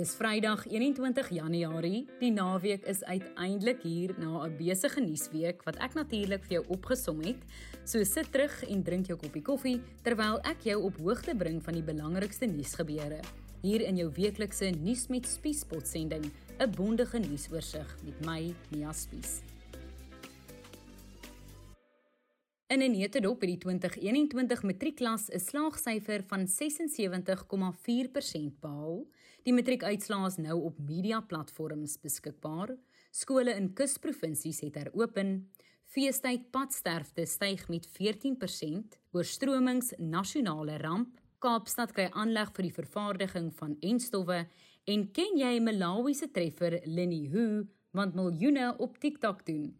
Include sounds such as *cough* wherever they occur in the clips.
Dis Vrydag 21 Januarie. Die naweek is uiteindelik hier na 'n besige nuusweek wat ek natuurlik vir jou opgesom het. So sit terug en drink jou koppie koffie terwyl ek jou op hoogte bring van die belangrikste nuusgebeure. Hier in jou weeklikse nuus met Spiespot sending, 'n bondige nuusoorseig met my, Nia Spies. In 'n netedop by die 2021 matriekklas is slaagsyfer van 76,4% behaal. Die matriekuitslae is nou op media platforms beskikbaar. Skole in kusprovinsies het heropen. Feestyd padsterfte styg met 14%. Oorstromings nasionale ramp. Kaapstad kry aanleg vir die vervaardiging van enstowwe en ken jy Malawi se treffer Linny Hu want miljoene op TikTok doen.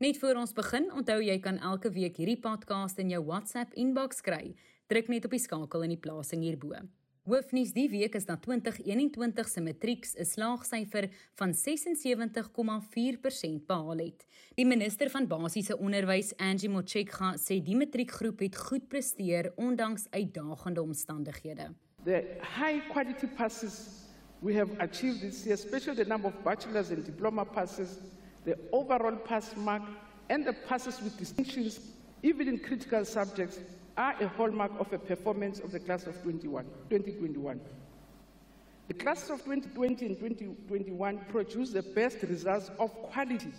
Net voor ons begin, onthou jy kan elke week hierdie podcast in jou WhatsApp inbox kry. Druk net op die skakel in die plasing hierbo. Hoofnuus die week is dat 2021 se matrieks 'n slaagsyfer van 76,4% behaal het. Die minister van basiese onderwys, Angie Motshekga, sê die matriekgroep het goed presteer ondanks uitdagende omstandighede. The high quality passes we have achieved this year, especially the number of bachelor's and diploma passes the overall pass mark and the passes with distinctions, even in critical subjects, are a hallmark of a performance of the class of 21, 2021. The classes of 2020 and 2021 produced the best results of quality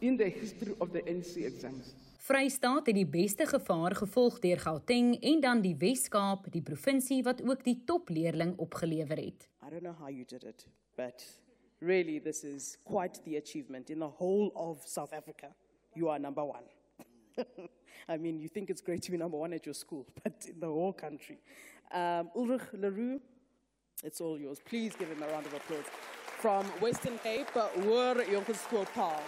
in the history of the NC exams. Vrystaat het die beste gevaar gevolg deur Gauteng en dan die Wes-Kaap, die provinsie wat ook die topleerling opgelewer het. I don't know how you did it, but really, this is quite the achievement. In the whole of South Africa, you are number one. *laughs* I mean, you think it's great to be number one at your school, *laughs* but in the whole country. Um, Ulrich Leroux, it's all yours. Please give him a round of applause. From Western Cape, Hoor Jonkerskool Paul.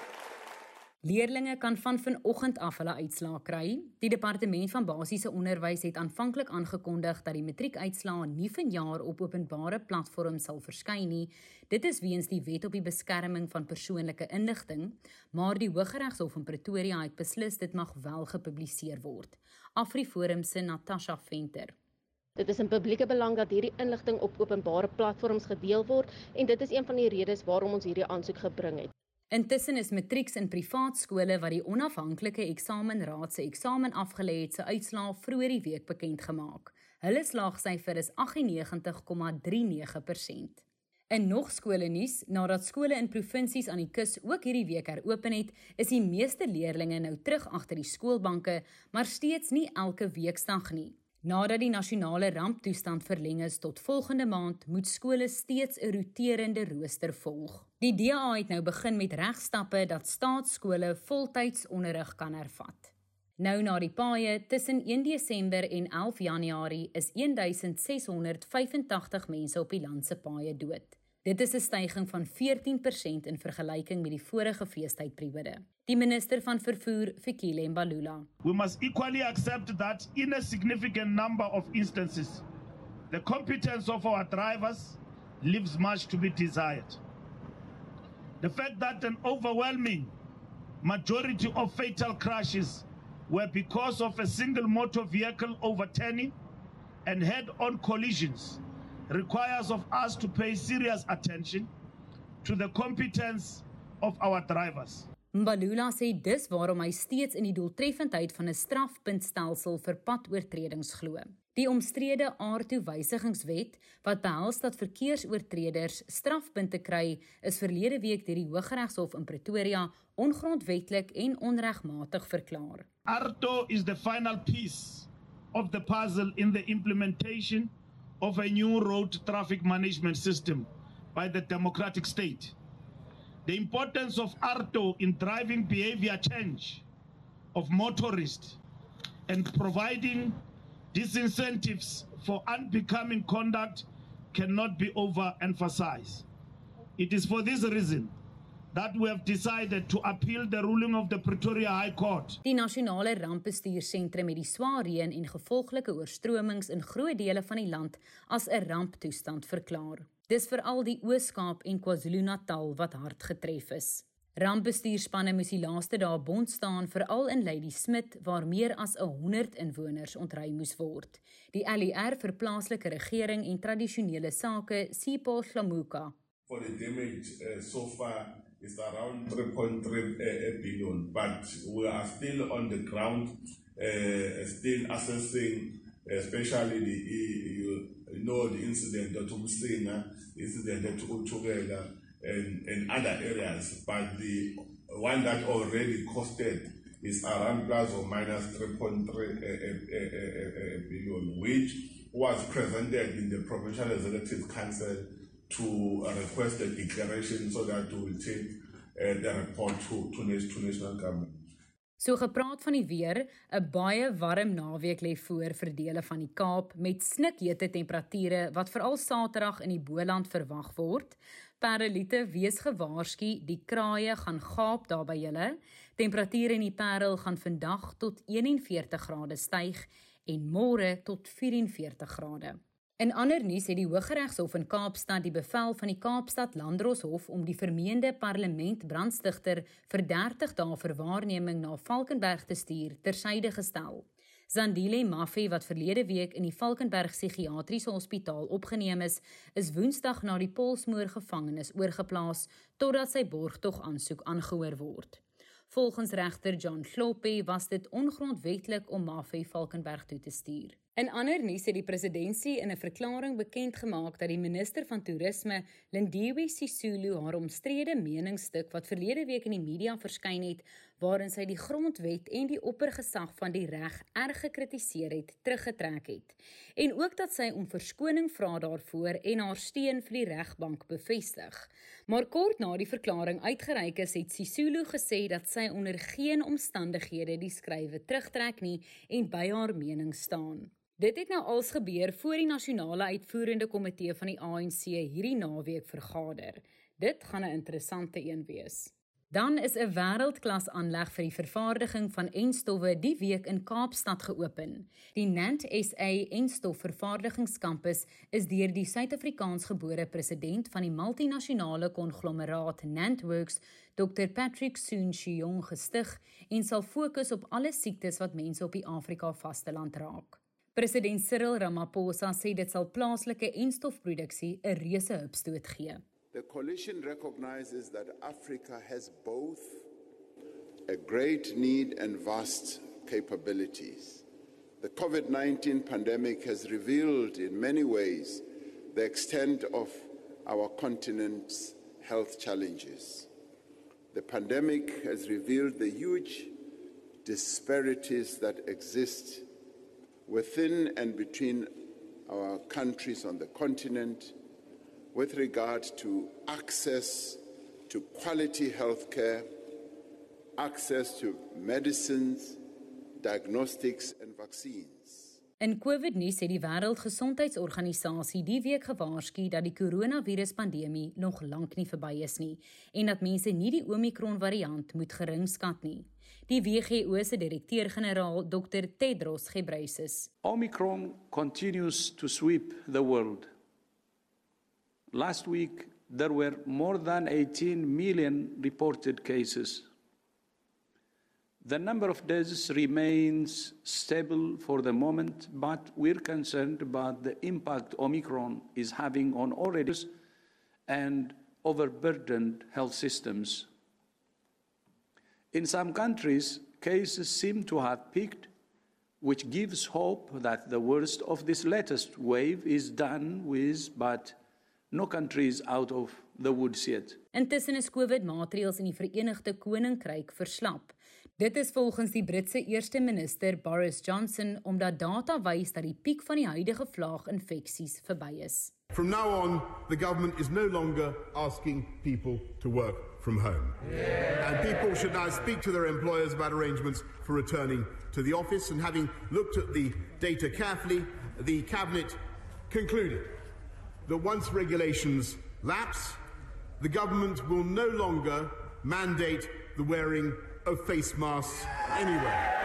Leerlinge kan van vanoggend af hulle uitslae kry. Die departement van basiese onderwys het aanvanklik aangekondig dat die matriekuitslae nie vanjaar op openbare platforms sal verskyn nie. Dit is weens die wet op die beskerming van persoonlike inligting, maar die Hooggeregshof in Pretoria het beslis dit mag wel gepubliseer word. AfriForum se Natasha Venter Dit is in publieke belang dat hierdie inligting op openbare platforms gedeel word en dit is een van die redes waarom ons hierdie aansoek gebring het. Intussen is matrieks in privaat skole wat die onafhanklike eksamenraad se eksamen afgelê het, se uitslae vroeër die week bekend gemaak. Hulle slaagsyfer is 98,39%. In nog skole nuus, nadat skole in provinsies aan die kus ook hierdie week heropen het, is die meeste leerders nou terug agter die skoolbanke, maar steeds nie elke weekdag nie. Nadat die nasionale ramptoestand verleng is tot volgende maand, moet skole steeds 'n roterende rooster volg. Die DA het nou begin met regstappe dat staatskole voltyds onderrig kan hervat. Nou na die paaie tussen 1 Desember en 11 Januarie is 1685 mense op die land se paaie dood. Dit is 'n stygings van 14% in vergelyking met die vorige feestydperiode. Die minister van vervoer, Fikile Mbalula. We must equally accept that in a significant number of instances the competence of our drivers leaves much to be desired. The fact that an overwhelming majority of fatal crashes were because of a single motor vehicle overturning and head-on collisions requires of us to pay serious attention to the competence of our drivers. Mbalula sê dis waarom hy steeds in die doeltreffendheid van 'n strafpuntstelsel vir padoortredings glo. Die omstrede aardtoewysigingswet wat behels dat verkeersoortreders strafpunte kry, is verlede week deur die Hooggeregshof in Pretoria ongrondwetlik en onregmatig verklaar. ARTO is the final piece of the puzzle in the implementation of a new road traffic management system by the democratic state. The importance of ARTO in driving behavior change of motorists and providing disincentives for unbecoming conduct cannot be overemphasized. It is for this reason that we have decided to appeal the ruling of the Pretoria High Court. Die nasionale rampbestuursentrum het die swaar reën en gevolglike oorstromings in groot dele van die land as 'n ramptoestand verklaar. Dis veral die Oos-Kaap en KwaZulu-Natal wat hard getref is. Rampbestuurspanne moes die laaste dae bond staan veral in Lady Smith waar meer as 100 inwoners ontruim moes word. Die LER vir plaaslike regering en tradisionele sake, Sipho Hlamuka. For the damage uh, so far is around 3.3 uh, uh but we are still on the ground uh, still assessing especially the you know the incident at Umsinga, incident at Utukela and, and other areas, but the one that already costed is around plus or minus 3.3 uh, uh, billion, which was presented in the Provincial Executive Council to request a declaration so that we will take uh, the report to, to, to national government. So gepraat van die weer, 'n baie warm naweek lê voor vir dele van die Kaap met snikhete temperature wat veral Saterdag in die Boland verwag word. Parelite wees gewaarsku, die kraaie gaan gaap daar by julle. Temperature in die Parel gaan vandag tot 41 grade styg en môre tot 44 grade. In ander nuus het die Hooggeregshof in Kaapstad die bevel van die Kaapstad Landdroshof om die vermeende parlement brandstigter vir 30 dae vir waarneming na Valkenberg te stuur tersyde gestel. Zandile Maffie wat verlede week in die Valkenberg Psigiatriese Hospitaal opgeneem is, is Woensdag na die Polsmoor gevangenis oorgeplaas totdat sy borgtog aansoek aangehoor word. Volgens regter John Kloppy was dit ongrondwettig om Maffie Valkenberg toe te stuur. In ander nuus het die presidentskap in 'n verklaring bekend gemaak dat die minister van toerisme, Lindiwe Sisulu, haar omstrede meningsstuk wat verlede week in die media verskyn het, waarin sy die grondwet en die oppergesag van die reg erg gekritiseer het, teruggetrek het. En ook dat sy om verskoning vra daarvoor en haar steun vir die regbank bevestig. Maar kort na die verklaring uitgereik is, het Sisulu gesê dat sy onder geen omstandighede die skrywe terugtrek nie en by haar mening staan. Dit het nou als gebeur voor die nasionale uitvoerende komitee van die ANC hierdie naweek vergader. Dit gaan 'n interessante een wees. Dan is 'n wêreldklas aanleg vir die vervaardiging van enstowwe die week in Kaapstad geopen. Die Nant SA enstof vervaardigingskampus is deur die Suid-Afrikaansgebore president van die multinasjonale konglomeraat Nantworks, Dr Patrick Soon-Shiong gestig en sal fokus op alle siektes wat mense op die Afrika vasteland raak. President Cyril Ramaphosa sê dit sal plaaslike reuse hupstoot gee. The coalition recognizes that Africa has both a great need and vast capabilities. The COVID-19 pandemic has revealed in many ways the extent of our continent's health challenges. The pandemic has revealed the huge disparities that exist within and between our countries on the continent with regard to access to quality health care, access to medicines, diagnostics, and vaccines. In COVID-nuus het die Wêreldgesondheidsorganisasie die week gewaarsku dat die koronaviruspandemie nog lank nie verby is nie en dat mense nie die Omicron-variant moet geringskat nie. Die WHO se direkteur-generaal Dr Tedros Ghebreyesus. Omicron continues to sweep the world. Last week there were more than 18 million reported cases. The number of deaths remains stable for the moment, but we're concerned about the impact Omicron is having on already and overburdened health systems. In some countries, cases seem to have peaked, which gives hope that the worst of this latest wave is done with, but no country is out of the woods yet. Intussen is COVID-maatreëls in die Verenigde Koninkryk verslap. Dit is volgens die Britse eerste minister Boris Johnson omdat data wys dat die piek van die huidige vlaaginfeksies verby is. From now on, the government is no longer asking people to work from home. Yeah. And people should now speak to their employers about arrangements for returning to the office. And having looked at the data carefully, the Cabinet concluded that once regulations lapse, the government will no longer mandate the wearing of face masks anywhere.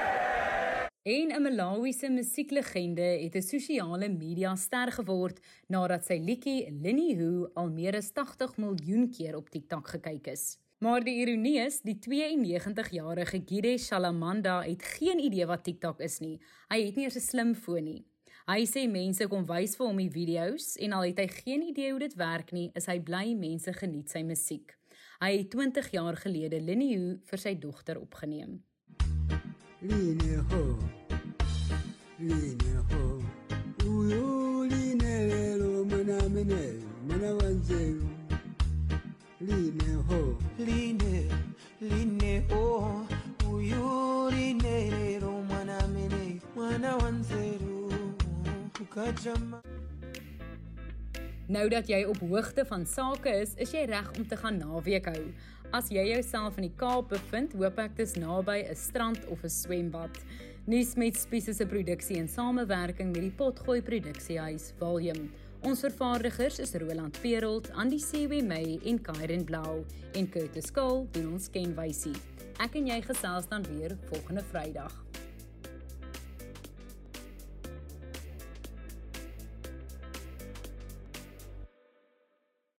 En 'n Malawiese musieklegende het 'n sosiale media ster geword nadat sy liedjie Linny Who al meer as 80 miljoen keer op TikTok gekyk is. Maar die ironie is, die 92-jarige Gide Shalamanda het geen idee wat TikTok is nie. Hy het nie eers 'n slimfoon nie. Hy sê mense kom wys vir hom die video's en al het hy geen idee hoe dit werk nie, is hy bly mense geniet sy musiek. Hy het 20 jaar gelede Linnie vir sy dogter opgeneem. Line ho. Line ho. Uyo line lelo mana mene mana wanze. Line ho. Line line ho. Uyo line lelo mana mene mana wanze. Nou dat jy op hoogte van sake is, is jy reg om te gaan naweek hou. As jy jouself in die Kaap bevind, hoop ek dis naby 'n strand of 'n swembad. Nuus met Spies se produksie in samewerking met die Potgooi Produksiehuis Volume. Ons vervaardigers is Roland Perolt, Andy Sewe May en Kairen Blau en Curtis Cole doen ons kenwysie. Ek en jy gesels dan weer volgende Vrydag.